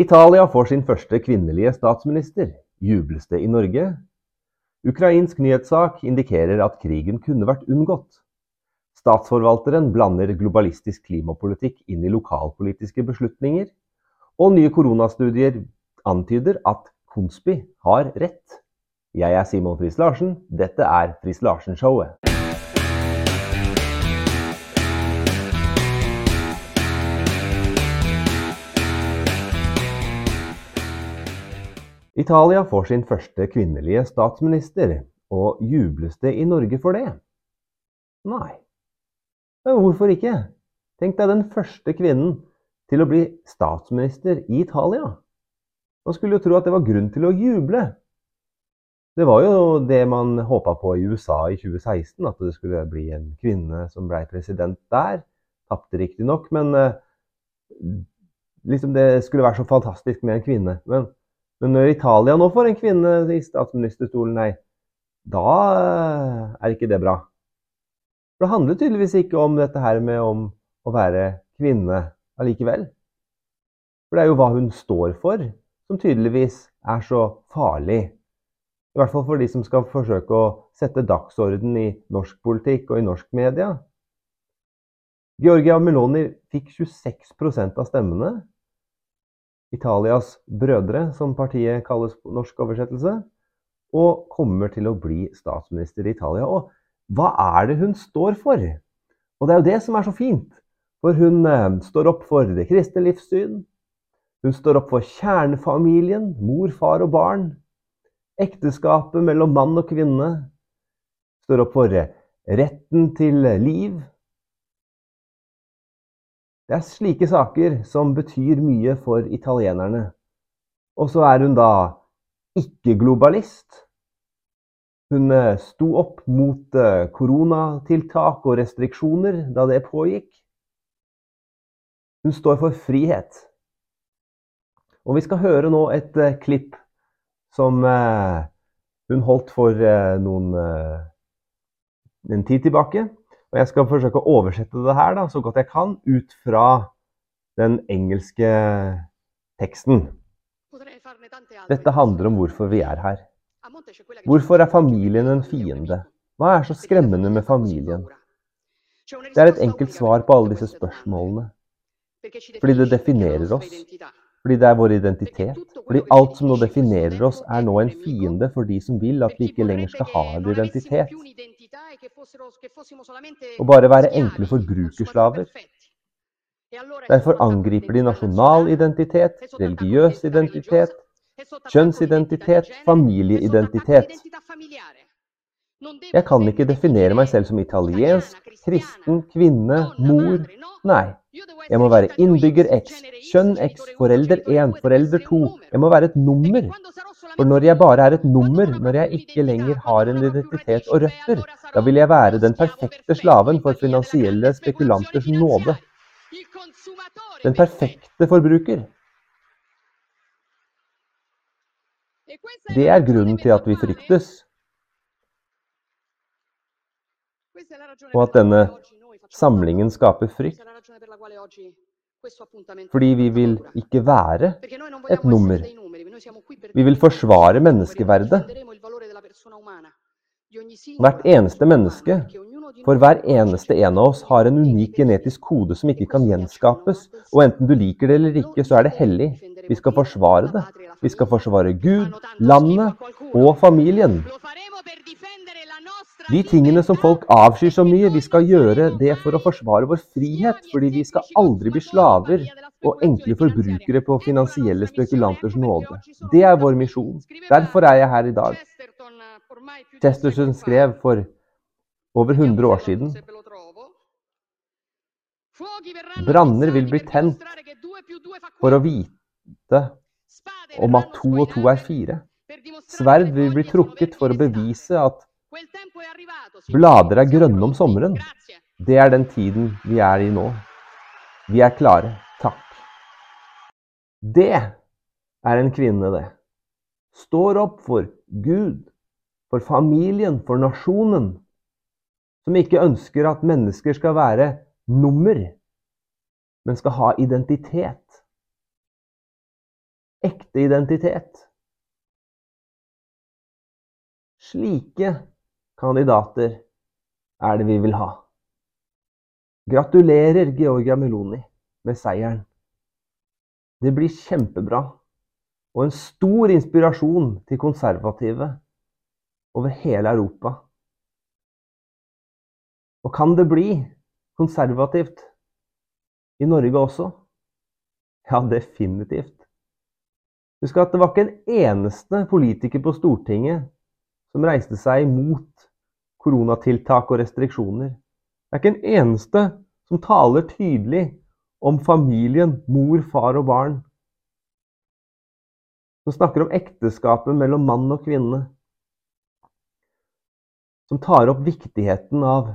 Italia får sin første kvinnelige statsminister. Jubles det i Norge? Ukrainsk nyhetssak indikerer at krigen kunne vært unngått. Statsforvalteren blander globalistisk klimapolitikk inn i lokalpolitiske beslutninger. Og nye koronastudier antyder at Konspi har rett. Jeg er Simon Friis Larsen. Dette er Friis Larsen-showet. Italia får sin første kvinnelige statsminister, og jubles det i Norge for det? Nei. Men hvorfor ikke? Tenk deg den første kvinnen til å bli statsminister i Italia. Man skulle jo tro at det var grunn til å juble. Det var jo det man håpa på i USA i 2016, at det skulle bli en kvinne som ble president der. Tapte riktignok, men eh, liksom det skulle være så fantastisk med en kvinne. Men men når Italia nå får en kvinne i statsministerstolen, nei, da eh, er ikke det bra. For det handler tydeligvis ikke om dette her med om å være kvinne allikevel. For det er jo hva hun står for, som tydeligvis er så farlig. I hvert fall for de som skal forsøke å sette dagsorden i norsk politikk og i norsk media. Georgia Meloni fikk 26% av stemmene. Italias brødre, som partiet kalles på norsk oversettelse, og kommer til å bli statsminister i Italia. Og hva er det hun står for? Og det er jo det som er så fint. For hun eh, står opp for det kristne livssyn. Hun står opp for kjernefamilien, mor, far og barn. Ekteskapet mellom mann og kvinne. Står opp for retten til liv, det er slike saker som betyr mye for italienerne. Og så er hun da ikke-globalist. Hun eh, sto opp mot eh, koronatiltak og restriksjoner da det pågikk. Hun står for frihet. Og vi skal høre nå et uh, klipp som hun holdt for noen en tid tilbake. Og jeg skal forsøke å oversette det her da, så godt jeg kan ut fra den engelske teksten. Dette handler om hvorfor vi er her. Hvorfor er familien en fiende? Hva er så skremmende med familien? Det er et enkelt svar på alle disse spørsmålene. Fordi det definerer oss. Fordi det er vår identitet. Fordi alt som nå definerer oss, er nå en fiende for de som vil at vi ikke lenger skal ha en identitet. Og bare være enkle forbrukerslaver. Derfor angriper de nasjonal identitet, religiøs identitet, kjønnsidentitet, familieidentitet. Jeg kan ikke definere meg selv som italiensk, kristen, kvinne, mor. Nei. Jeg må være innbygger X, kjønn X, forelder 1, forelder 2. Jeg må være et nummer. For når jeg bare er et nummer, når jeg ikke lenger har en identitet og røtter, da vil jeg være den perfekte slaven for finansielle spekulanters nåde. Den perfekte forbruker. Det er grunnen til at vi fryktes. og at denne samlingen skaper frykt. Fordi vi vil ikke være et nummer. Vi vil forsvare menneskeverdet. Hvert eneste menneske, for hver eneste en av oss, har en unik genetisk kode som ikke kan gjenskapes. Og enten du liker det eller ikke, så er det hellig. Vi skal forsvare det. Vi skal forsvare Gud, landet og familien. De tingene som folk avskyr så mye, vi skal gjøre det for å forsvare vår frihet. Fordi vi skal aldri bli slaver og enkle forbrukere på finansielle spekulanters nåde. Det er vår misjon. Derfor er jeg her i dag. Chesterton skrev for over 100 år siden Branner vil bli tent for å vite om at to og to er fire. Sverd vil bli trukket for å bevise at Blader er grønne om sommeren. Det er den tiden vi er i nå. Vi er klare. Takk. Det er en kvinne, det. Står opp for Gud, for familien, for nasjonen. Som ikke ønsker at mennesker skal være nummer, men skal ha identitet. ekte identitet. Slike kandidater er det vi vil ha. Gratulerer, Georgia Meloni, med seieren. Det blir kjempebra og en stor inspirasjon til konservative over hele Europa. Og kan det bli konservativt i Norge også? Ja, definitivt. Husk at det var ikke en eneste politiker på Stortinget som reiste seg mot koronatiltak og restriksjoner. Det er ikke en eneste som taler tydelig om familien, mor, far og barn. Som snakker om ekteskapet mellom mann og kvinne. Som tar opp viktigheten av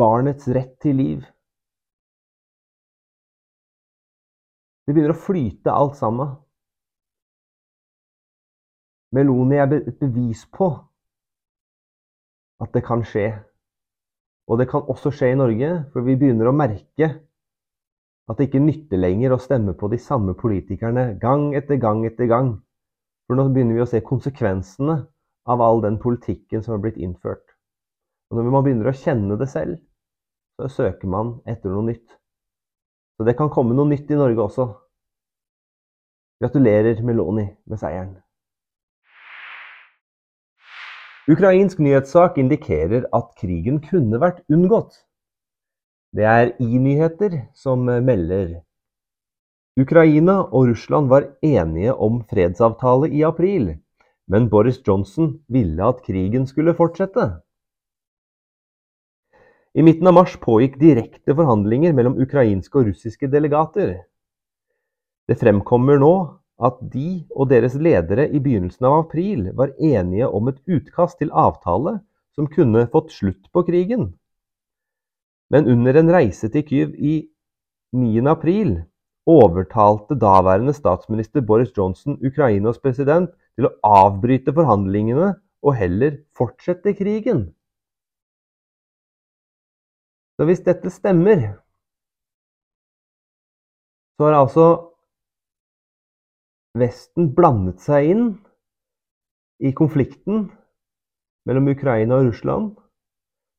barnets rett til liv. Det begynner å flyte alt sammen. Meloni er et bevis på at det kan skje. Og det kan også skje i Norge, for vi begynner å merke at det ikke nytter lenger å stemme på de samme politikerne gang etter gang etter gang. For nå begynner vi å se konsekvensene av all den politikken som har blitt innført. Og når man begynner å kjenne det selv, så søker man etter noe nytt. Så det kan komme noe nytt i Norge også. Gratulerer Meloni med seieren. Ukrainsk nyhetssak indikerer at krigen kunne vært unngått. Det er i-nyheter som melder Ukraina og Russland var enige om fredsavtale i april, men Boris Johnson ville at krigen skulle fortsette. I midten av mars pågikk direkte forhandlinger mellom ukrainske og russiske delegater. Det fremkommer nå at de og deres ledere i begynnelsen av april var enige om et utkast til avtale som kunne fått slutt på krigen. Men under en reise til Kyiv i 9. april overtalte daværende statsminister Boris Johnson Ukrainas president til å avbryte forhandlingene og heller fortsette krigen. Så hvis dette stemmer, så har altså Vesten blandet seg inn i konflikten mellom Ukraina og Russland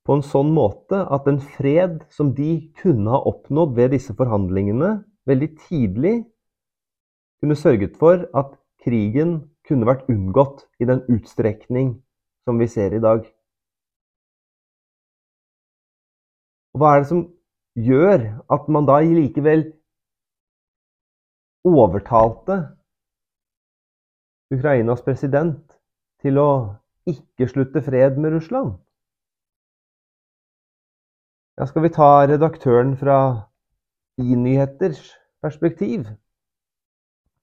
på en sånn måte at en fred som de kunne ha oppnådd ved disse forhandlingene veldig tidlig, kunne sørget for at krigen kunne vært unngått i den utstrekning som vi ser i dag. Og hva er det som gjør at man da likevel overtalte Ukrainas president til å ikke slutte fred med Russland? Ja, skal vi ta redaktøren fra i-nyheters perspektiv,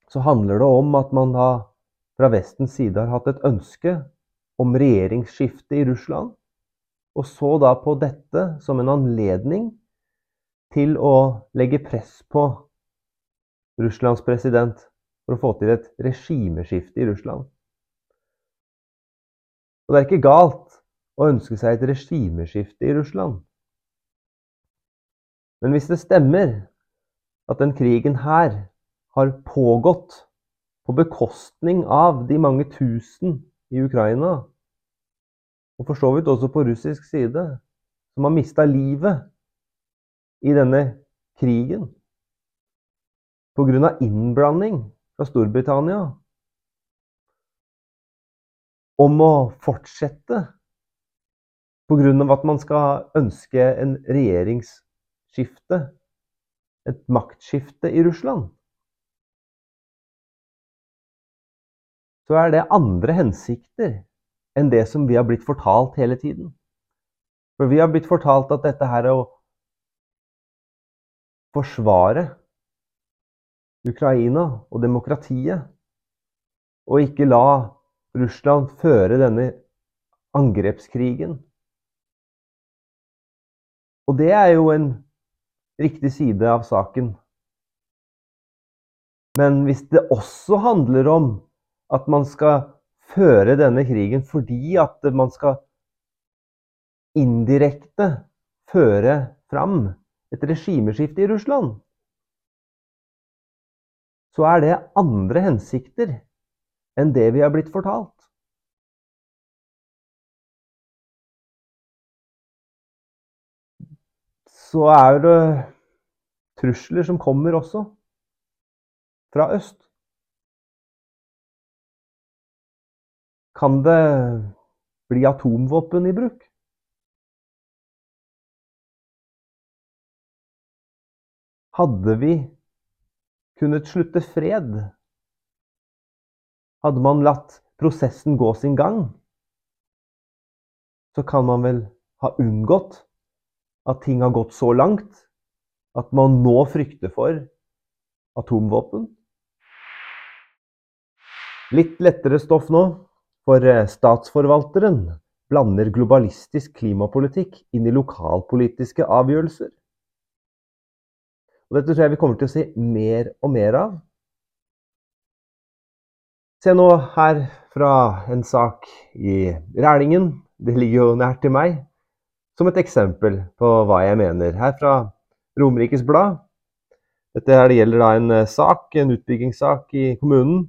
så handler det om at man da fra Vestens side har hatt et ønske om regjeringsskifte i Russland og så da på dette som en anledning til å legge press på Russlands president for å få til et regimeskifte i Russland. Og det er ikke galt å ønske seg et regimeskifte i Russland. Men hvis det stemmer at den krigen her har pågått på bekostning av de mange tusen i Ukraina, og for så vidt også på russisk side, som har mista livet i denne krigen pga. innblanding fra Storbritannia om å fortsette pga. at man skal ønske en regjeringsskifte, et maktskifte i Russland. Så er det andre hensikter enn det som vi har blitt fortalt hele tiden. For vi har blitt fortalt at dette her er å forsvare Ukraina og demokratiet, og ikke la Russland føre denne angrepskrigen. Og det er jo en riktig side av saken. Men hvis det også handler om at man skal føre denne krigen fordi at man skal indirekte føre fram et regimeskifte i Russland, så er det andre hensikter enn det vi har blitt fortalt. Så er det trusler som kommer også fra øst. Kan det bli atomvåpen i bruk? Hadde vi kunnet slutte fred? Hadde man latt prosessen gå sin gang, så kan man vel ha unngått at ting har gått så langt at man nå frykter for atomvåpen. Litt lettere stoff nå, for eh, statsforvalteren blander globalistisk klimapolitikk inn i lokalpolitiske avgjørelser. Og dette tror jeg vi kommer til å se mer og mer av. Se nå her fra en sak i Rælingen. Det ligger jo nært til meg. Som et eksempel på hva jeg mener. Her fra Romerikes Blad. Dette her gjelder da en eh, sak, en utbyggingssak i kommunen.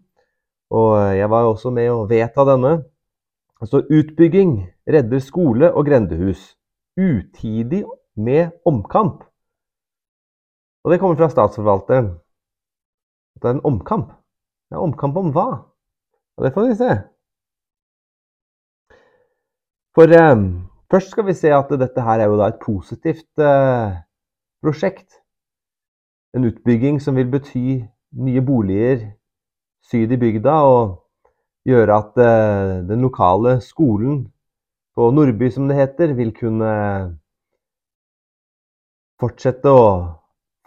Og eh, jeg var også med å vedta denne. Altså utbygging redder skole og grendehus. Utidig med omkamp. Og det kommer fra statsforvalteren. Det er en omkamp. Ja, omkamp om hva? Og det får vi se. For eh, først skal vi se at dette her er jo da et positivt eh, prosjekt. En utbygging som vil bety nye boliger syd i bygda og gjøre at eh, den lokale skolen på Nordby, som det heter, vil kunne fortsette å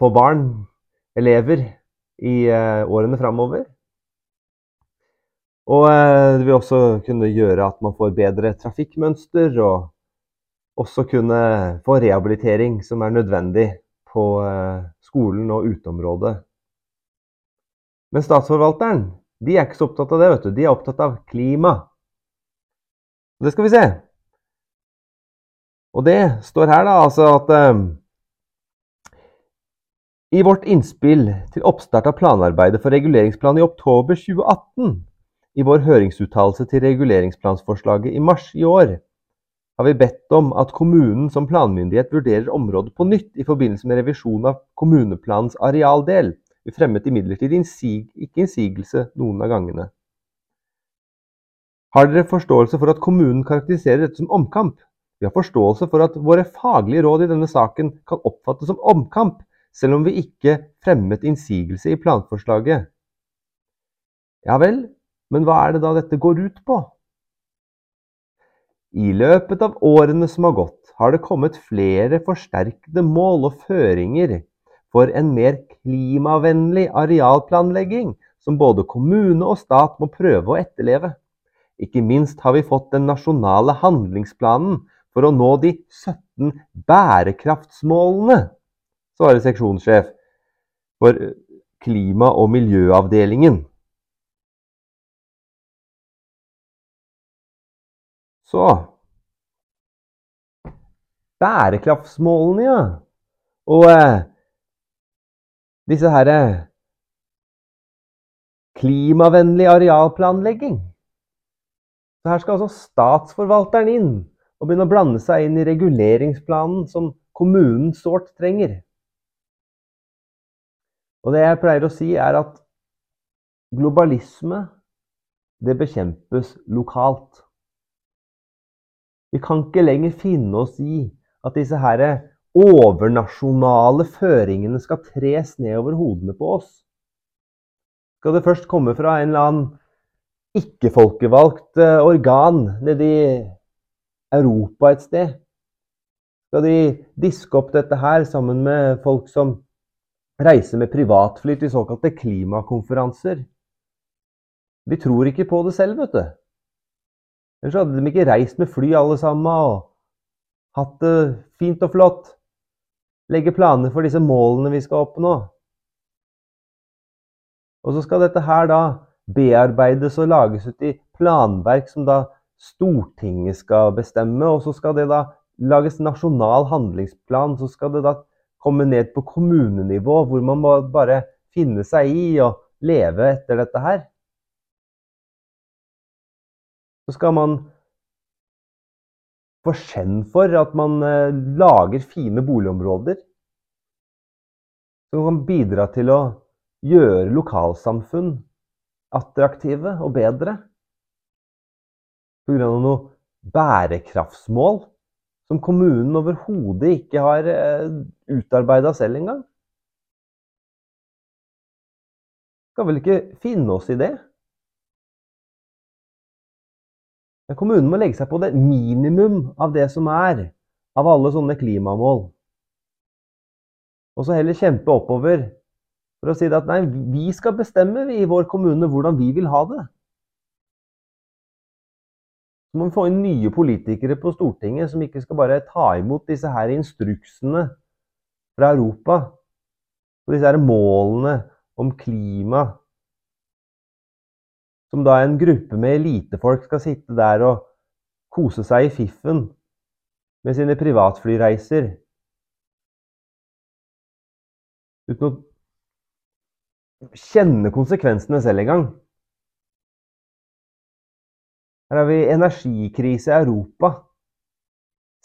få barn, elever, i eh, årene framover. Og eh, det vil også kunne gjøre at man får bedre trafikkmønster, og også kunne få rehabilitering som er nødvendig på eh, skolen og uteområdet. Men statsforvalteren de er ikke så opptatt av det. vet du. De er opptatt av klima. Det skal vi se. Og det står her da altså at i vårt innspill til oppstart av planarbeidet for reguleringsplan i oktober 2018, i vår høringsuttalelse til reguleringsplansforslaget i mars i år, har vi bedt om at kommunen som planmyndighet vurderer området på nytt i forbindelse med revisjon av kommuneplanens arealdel. Vi fremmet imidlertid innsig ikke innsigelse noen av gangene. Har dere forståelse for at kommunen karakteriserer dette som omkamp? Vi har forståelse for at våre faglige råd i denne saken kan oppfattes som omkamp, selv om vi ikke fremmet innsigelse i planforslaget. Ja vel, men hva er det da dette går ut på? I løpet av årene som har gått, har det kommet flere forsterkede mål og føringer for en mer klimavennlig arealplanlegging, som både kommune og stat må prøve å etterleve. Ikke minst har vi fått den nasjonale handlingsplanen for å nå de 17 bærekraftsmålene svarer seksjonssjef for klima- og miljøavdelingen. Så Bærekraftsmålene, ja. Og eh, disse herre eh, Klimavennlig arealplanlegging. Så her skal altså statsforvalteren inn og begynne å blande seg inn i reguleringsplanen som kommunen sårt trenger. Og det jeg pleier å si, er at globalisme, det bekjempes lokalt. Vi kan ikke lenger finne oss i at disse her overnasjonale føringene skal tres ned over hodene på oss. Skal det først komme fra en eller annen ikke-folkevalgt eh, organ nedi Europa et sted? Skal de diske opp dette her sammen med folk som reise med privatfly til såkalte klimakonferanser. De tror ikke på det selv, vet du. Ellers hadde de ikke reist med fly alle sammen og hatt det fint og flott. Legge planer for disse målene vi skal oppnå. Og så skal dette her da bearbeides og lages ut i planverk som da Stortinget skal bestemme, og så skal det da lages nasjonal handlingsplan. Så skal det da komme ned på kommunenivå, hvor man må bare finne seg i og leve etter dette her, så skal man få skjenn for at man eh, lager fine boligområder som kan bidra til å gjøre lokalsamfunn attraktive og bedre. Pga. noen bærekraftsmål som kommunen overhodet ikke har eh, utarbeida selv engang. Skal vel ikke finne oss i det? Men kommunen må legge seg på det minimum av det som er av alle sånne klimamål. Og så heller kjempe oppover for å si at nei, vi skal bestemme i vår kommune hvordan vi vil ha det. Så må vi få inn nye politikere på Stortinget som ikke skal bare ta imot disse her instruksene fra Europa. Og disse her målene om klima. Som da en gruppe med elitefolk skal sitte der og kose seg i fiffen med sine privatflyreiser. Uten å kjenne konsekvensene selv engang. Her har vi energikrise i Europa.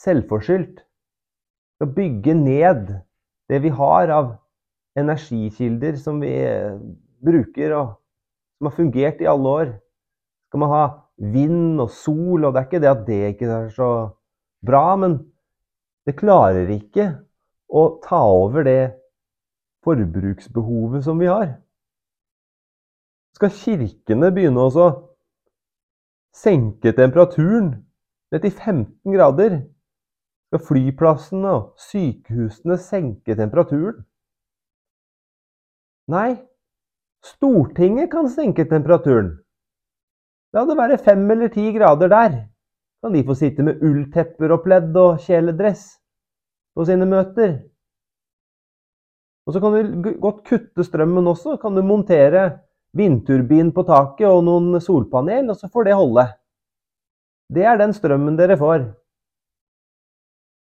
Selvforskyldt. Skal bygge ned det vi har av energikilder som vi eh, bruker, og som har fungert i alle år. Skal man ha vind og sol, og det er ikke det at det ikke er så bra, men det klarer ikke å ta over det forbruksbehovet som vi har. Skal kirkene begynne å senke temperaturen ned til 15 grader. Skal flyplassene og sykehusene senke temperaturen? Nei, Stortinget kan senke temperaturen. La det være fem eller ti grader der. Kan de få sitte med ulltepper og pledd og kjeledress på sine møter. Og så kan du godt kutte strømmen også. Kan du montere vindturbin på taket og noen solpanel, og så får det holde. Det er den strømmen dere får.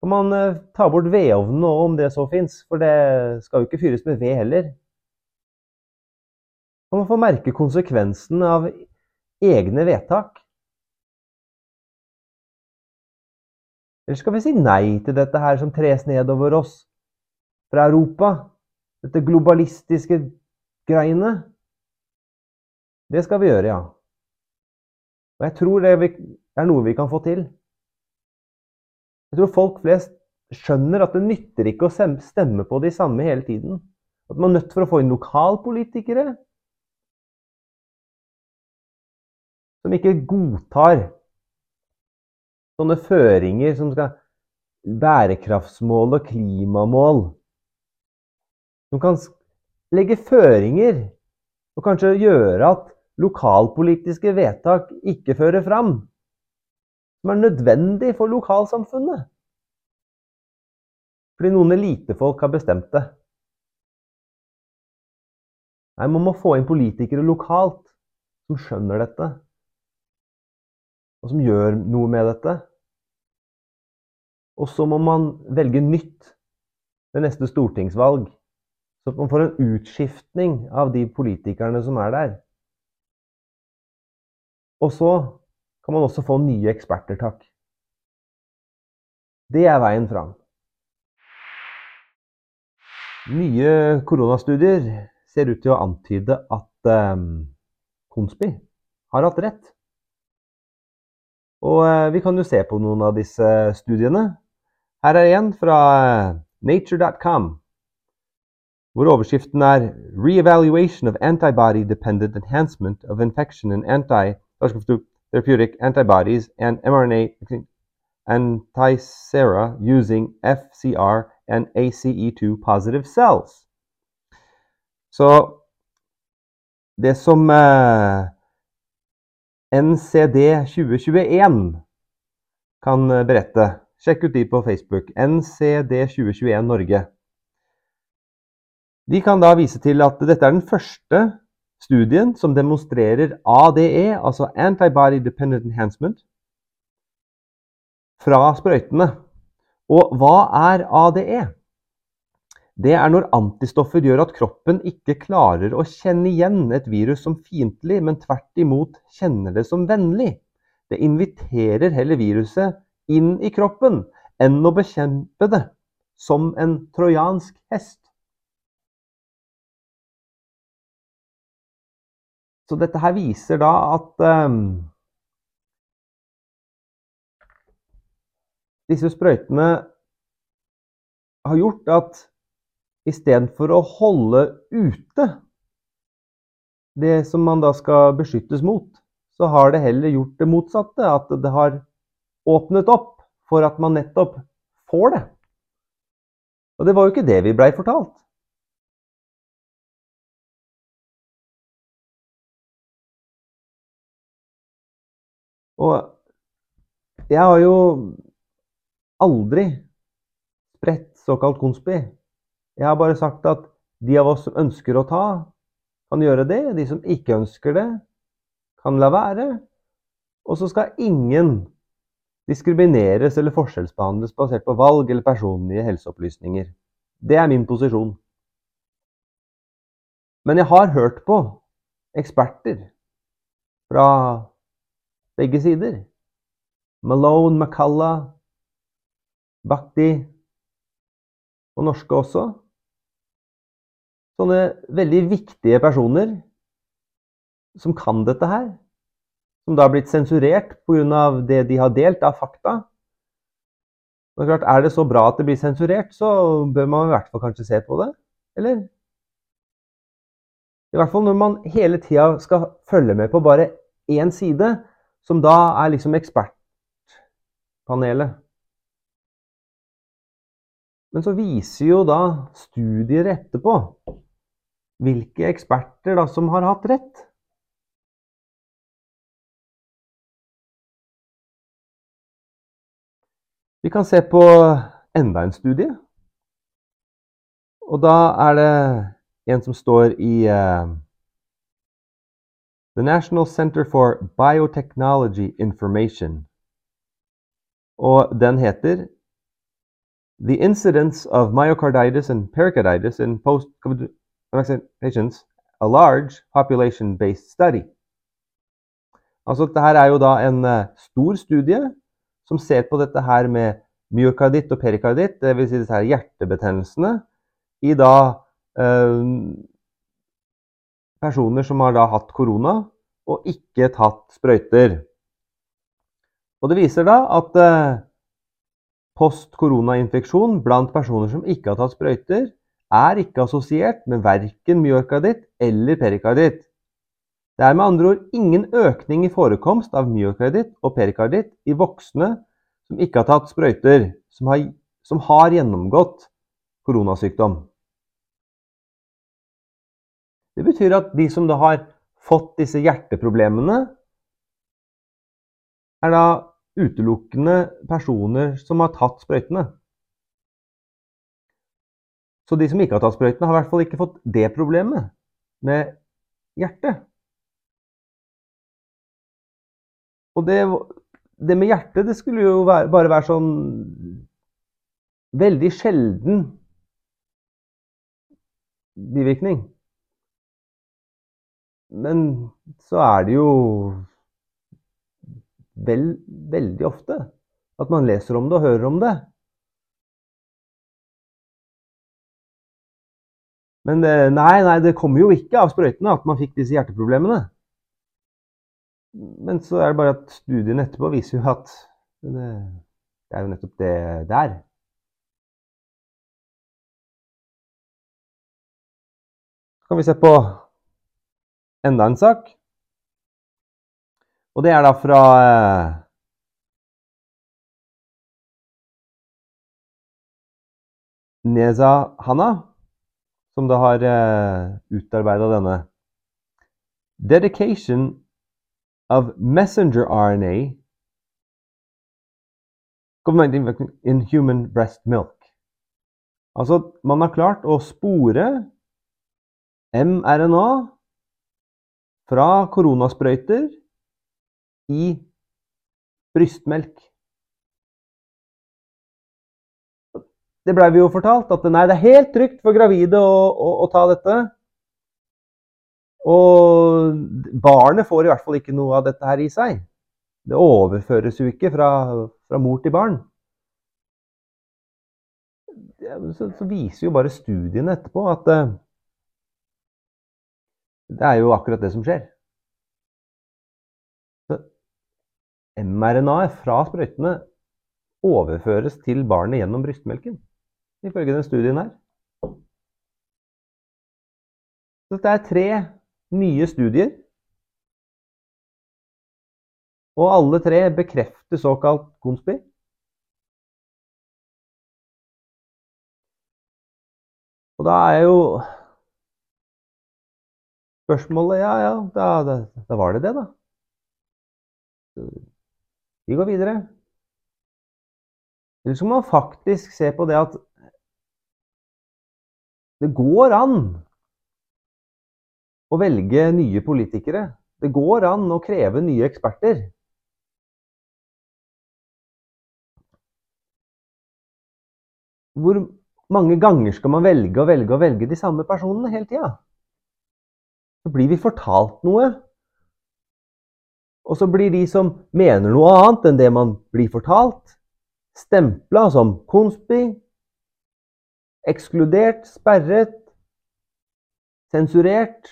Kan man eh, ta bort vedovnen òg, om det så fins, for det skal jo ikke fyres med ved heller. Kan man få merke konsekvensen av egne vedtak? Eller skal vi si nei til dette her som tres nedover oss fra Europa? Dette globalistiske greiene? Det skal vi gjøre, ja. Og jeg tror det er noe vi kan få til. Jeg tror folk flest skjønner at det nytter ikke å stemme på de samme hele tiden. At man er nødt for å få inn lokalpolitikere som ikke godtar sånne føringer som skal Bærekraftsmål og klimamål. Som kan legge føringer og kanskje gjøre at lokalpolitiske vedtak ikke fører fram, som er nødvendig for lokalsamfunnet. Fordi noen elitefolk har bestemt det. Nei, man må få inn politikere lokalt som skjønner dette, og som gjør noe med dette. Og så må man velge nytt ved neste stortingsvalg, så man får en utskiftning av de politikerne som er der. Og så kan man også få nye eksperter, takk. Det er veien fram. Nye koronastudier ser ut til å antyde at eh, Konsby har hatt rett. Og eh, vi kan jo se på noen av disse studiene. Her er en fra nature.com, hvor overskriften er 'Re-evaluation of antibody-dependent enhancement of infection and anti- therapeutic antibodies and mRNA antisera using FCR and ACE2 positive cells. Så det som eh, NCD 2021 kan eh, berette Sjekk ut de på Facebook. NCD 2021 Norge. De kan da vise til at dette er den første studien som demonstrerer ADE, altså Antibody Dependent Enhancement, fra sprøytene. Og hva er ADE? det er når antistoffer gjør at kroppen ikke klarer å kjenne igjen et virus som fiendtlig, men tvert imot kjenner det som vennlig. Det inviterer heller viruset inn i kroppen enn å bekjempe det som en trojansk hest. Så dette her viser da at um, disse sprøytene har gjort at istedenfor å holde ute det som man da skal beskyttes mot, så har det heller gjort det motsatte. At det har åpnet opp for at man nettopp får det. Og det var jo ikke det vi blei fortalt. Og jeg har jo aldri spredt såkalt konspi. Jeg har bare sagt at de av oss som ønsker å ta, kan gjøre det. De som ikke ønsker det, kan la være. Og så skal ingen diskrimineres eller forskjellsbehandles basert på valg eller personlige helseopplysninger. Det er min posisjon. Men jeg har hørt på eksperter fra begge sider. Malone, McCalla, Bhakti og norske også. Sånne veldig viktige personer som kan dette her. Som da har blitt sensurert pga. det de har delt av fakta. Men klart, er det så bra at det blir sensurert, så bør man i hvert fall kanskje se på det? Eller? I hvert fall når man hele tida skal følge med på bare én side, som da er liksom ekspertpanelet. Men så viser jo da studier etterpå hvilke eksperter da som har hatt rett. Vi kan se på enda en studie. Og da er det en som står i uh, The National Center for Biotechnology Information. Og den heter The incidence of myocarditis and pericarditis in post-COVID patients, a large population-based study. Altså, dette er jo da en uh, stor studie som ser på dette her med myokarditt og perikarditt, dvs. Si disse her hjertebetennelsene, i da uh, personer som har da hatt korona og ikke tatt sprøyter. Og det viser da at uh, Post-koronainfeksjon blant personer som ikke har tatt sprøyter, er ikke assosiert med verken myokarditt eller perikarditt. Det er med andre ord ingen økning i forekomst av myokarditt og perikarditt i voksne som ikke har tatt sprøyter, som har, som har gjennomgått koronasykdom. Det betyr at de som da har fått disse hjerteproblemene, er da utelukkende personer som har tatt sprøytene. Så de som ikke har tatt sprøytene, har i hvert fall ikke fått det problemet med hjertet. Og det, det med hjertet, det skulle jo være, bare være sånn veldig sjelden bivirkning. Men så er det jo vel, veldig ofte. At man leser om det og hører om det. Men eh, nei, nei, det kommer jo ikke av sprøytene at man fikk disse hjerteproblemene. Men så er det bare at studien etterpå viser jo at det, det er jo nettopp det der. Så kan vi se på enda en sak. Og det er da fra eh, Neza Hanna, som da har eh, utarbeida denne. Dedication of messenger RNA in human breast milk. Altså, man har klart å spore mRNA fra koronasprøyter i brystmelk. det blei vi jo fortalt, at nei, det er helt trygt for gravide å, å, å ta dette. Og barnet får i hvert fall ikke noe av dette her i seg. Det overføres jo ikke fra, fra mor til barn. Så, så, viser jo bare studiene etterpå at uh, det er jo akkurat det som skjer. Så mRNA-et fra sprøytene overføres til barnet gjennom brystmelken, ifølge den studien her. Dette er tre nye studier. Og alle tre bekrefter såkalt konspi. Og da er jo spørsmålet Ja, ja, da, da, da var det det, da. Vi går videre. Eller så må man faktisk se på det at det går an å velge nye politikere. Det går an å kreve nye eksperter. Hvor mange ganger skal man velge og velge og velge de samme personene hele tida? Så blir vi fortalt noe, og så blir de som mener noe annet enn det man blir fortalt, stempla som konspi, ekskludert, sperret, sensurert.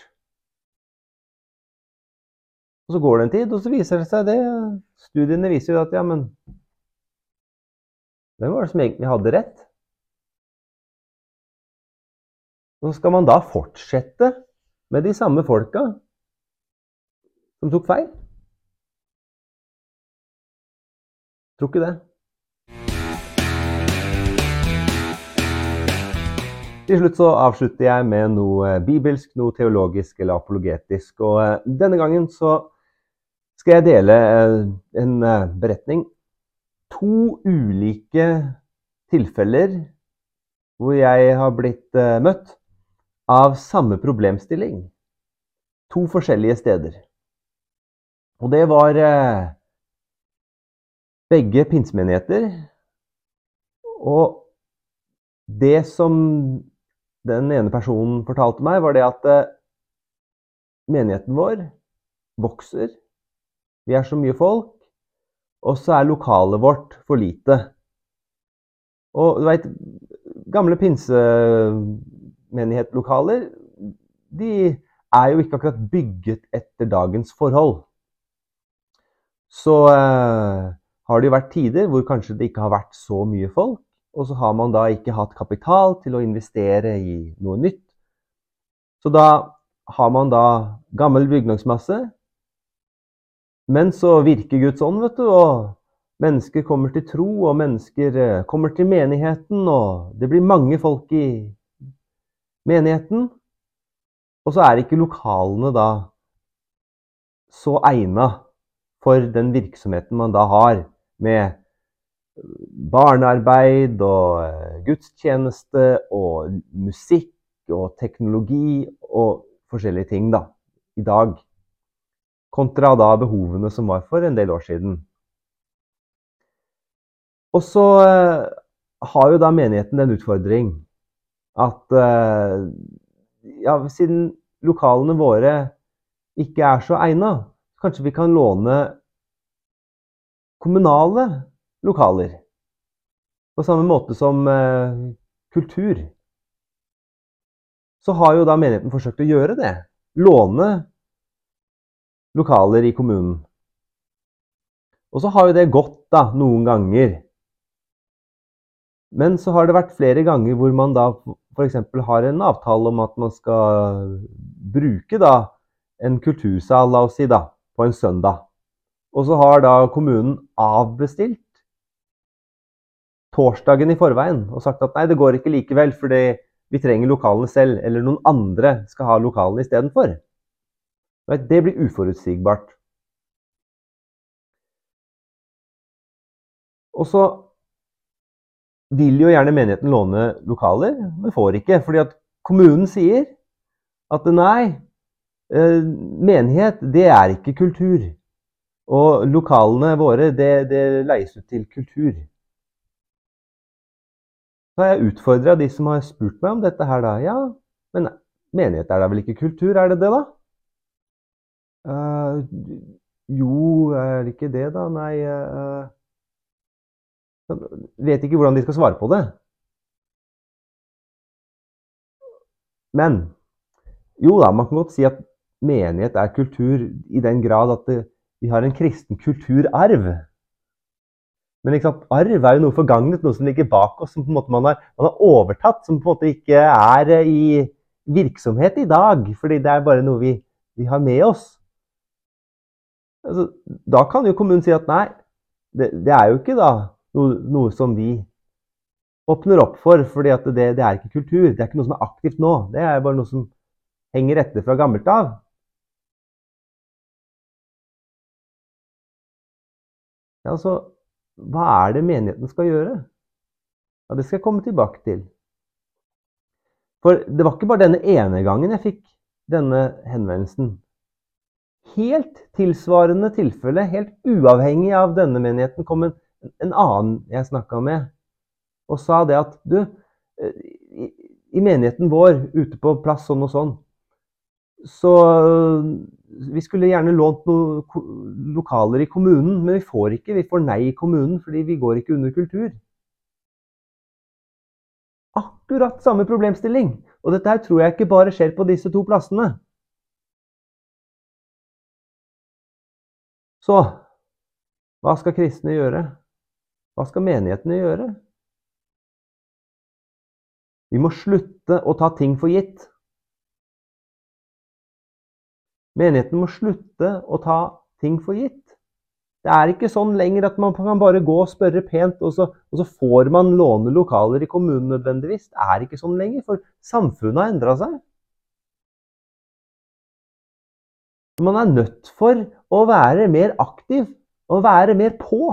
Og så går det en tid, og så viser det seg det Studiene viser jo at ja, men Hvem var det som egentlig hadde rett? Og så skal man da fortsette med de samme folka som tok feil? Tror ikke det. Til slutt så avslutter jeg med noe bibelsk, noe teologisk eller apologetisk. Og eh, denne gangen så skal jeg dele eh, en eh, beretning. To ulike tilfeller hvor jeg har blitt møtt av samme problemstilling. To forskjellige steder. Og det var begge pinsemenigheter. Og det som den ene personen fortalte meg, var det at eh, menigheten vår vokser. Vi er så mye folk. Og så er lokalet vårt for lite. Og du veit, gamle pinsemenighetlokaler, de er jo ikke akkurat bygget etter dagens forhold. Så eh, har det jo vært tider hvor kanskje det ikke har vært så mye folk. Og så har man da ikke hatt kapital til å investere i noe nytt. Så da har man da gammel bygningsmasse. Men så virker Guds ånd, vet du, og mennesker kommer til tro, og mennesker eh, kommer til menigheten, og det blir mange folk i menigheten. Og så er ikke lokalene da så egna for den virksomheten man da har, med barnearbeid og eh, gudstjeneste og musikk og teknologi og forskjellige ting da, i dag. Kontra da behovene som var for en del år siden. Og så eh, har jo da menigheten en utfordring at eh, ja, siden lokalene våre ikke er så egna, kanskje vi kan låne kommunale lokaler. På samme måte som eh, kultur. Så har jo da menigheten forsøkt å gjøre det. Låne lokaler i kommunen. Og så har jo det gått da, noen ganger. Men så har det vært flere ganger hvor man da f.eks. har en avtale om at man skal bruke da en kultursal, la oss si, da, på en søndag. Og så har da kommunen avbestilt torsdagen i forveien og sagt at nei, det går ikke likevel, fordi vi trenger lokalene selv, eller noen andre skal ha lokalene istedenfor. Det blir uforutsigbart. Og så vil jo gjerne menigheten låne lokaler, men får ikke. Fordi at kommunen sier at nei, eh, menighet, det er ikke kultur. Og lokalene våre, det, det leies ut til kultur. Så har jeg utfordra de som har spurt meg om dette her, da. Ja, men menighet er da vel ikke kultur, er det det, da? Uh, jo, er det ikke det, da? Nei uh, Vet ikke hvordan de skal svare på det. Men jo da, man kan godt si at menighet er kultur i den grad at det, vi har en kristen kulturarv. Men arv er jo noe forgangnet, noe som ligger bak oss, som man har, man har, overtatt. Som på en måte ikke er eh, i virksomhet i dag, fordi det er bare noe vi, vi har med oss. Altså, da kan jo kommunen si at nei, det, det er jo ikke da noe, noe, som vi åpner opp for, fordi det, det, er ikke kultur. Det er ikke noe som er aktivt nå. Det er bare noe som henger etter fra gammelt av. Ja, altså, hva er det menigheten skal gjøre? Ja, Det skal jeg komme tilbake til. For det var ikke bare denne ene gangen jeg fikk denne henvendelsen. Helt tilsvarende tilfelle, helt uavhengig av denne menigheten, kom en, en annen jeg snakka med, og sa det at du, eh, i, i menigheten vår ute på plass sånn og sånn, så vi skulle gjerne lånt noen lokaler i kommunen, men vi får ikke. Vi får nei i kommunen fordi vi går ikke under kultur. Akkurat samme problemstilling. Og dette her tror jeg ikke bare skjer på disse to plassene. Så hva skal kristne gjøre? Hva skal menighetene gjøre? Vi må slutte å ta ting for gitt. Menigheten må slutte å ta ting for gitt. Det er ikke sånn lenger at man kan bare gå og spørre pent, og så, og så får man låne lokaler i kommunen nødvendigvis. Det er ikke sånn lenger, for samfunnet har endra seg. Man er nødt for å være mer aktiv og være mer på.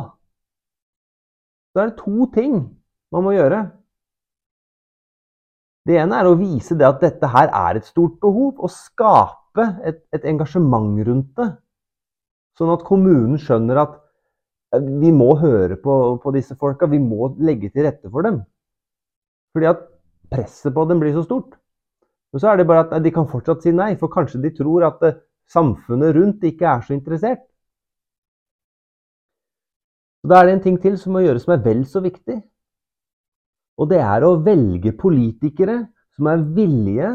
Så er det to ting man må gjøre. Det ene er å vise det at dette her er et stort behov, og skape et, et engasjement rundt det. Sånn at kommunen skjønner at eh, vi må høre på, på, disse folka, vi må legge til rette for dem. Fordi at presset på dem blir så stort. Men så er det bare at de kan fortsatt si nei, for kanskje de tror at eh, samfunnet rundt ikke er så interessert. Så Da er det en ting til som må gjøres som er vel så viktig. Og det er å velge politikere som er villige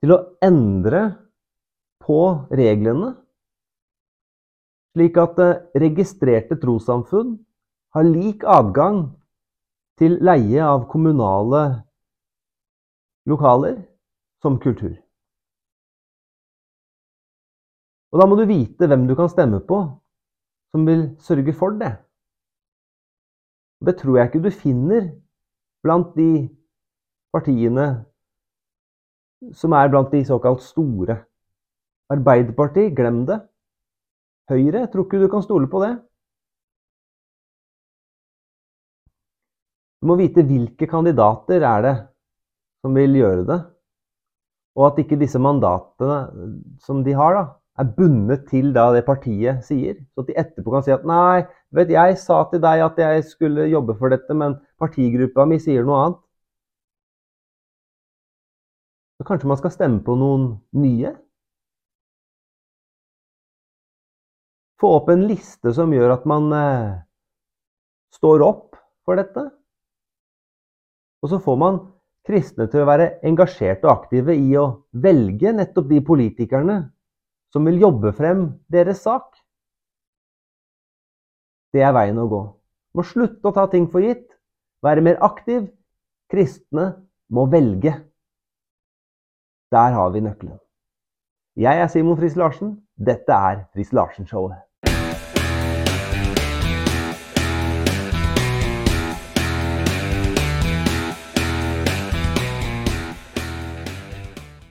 til å endre på reglene, slik at eh, registrerte trossamfunn har lik adgang til leie av kommunale lokaler som kultur. Og da må du vite hvem du kan stemme på som vil sørge for det. Det tror jeg ikke du finner blant de partiene som er blant de såkalt store. Arbeiderpartiet, glem det. Høyre, jeg tror ikke du kan stole på det. Du må vite hvilke kandidater er det som vil gjøre det, og at ikke disse mandatene som de har, da, er bundet til det partiet sier. Så at de etterpå kan si at nei, vet jeg sa til deg at jeg skulle jobbe for dette, men partigruppa mi sier noe annet. Så kanskje man skal stemme på noen nye? Få opp en liste som gjør at man eh, står opp for dette. Og så får man kristne til å være engasjerte og aktive i å velge nettopp de politikerne som vil jobbe frem deres sak. Det er veien å gå. Må slutte å ta ting for gitt. Være mer aktiv. Kristne må velge. Der har vi nøkkelen. Jeg er Simon Friis Larsen. Dette er Friis Larsen-showet.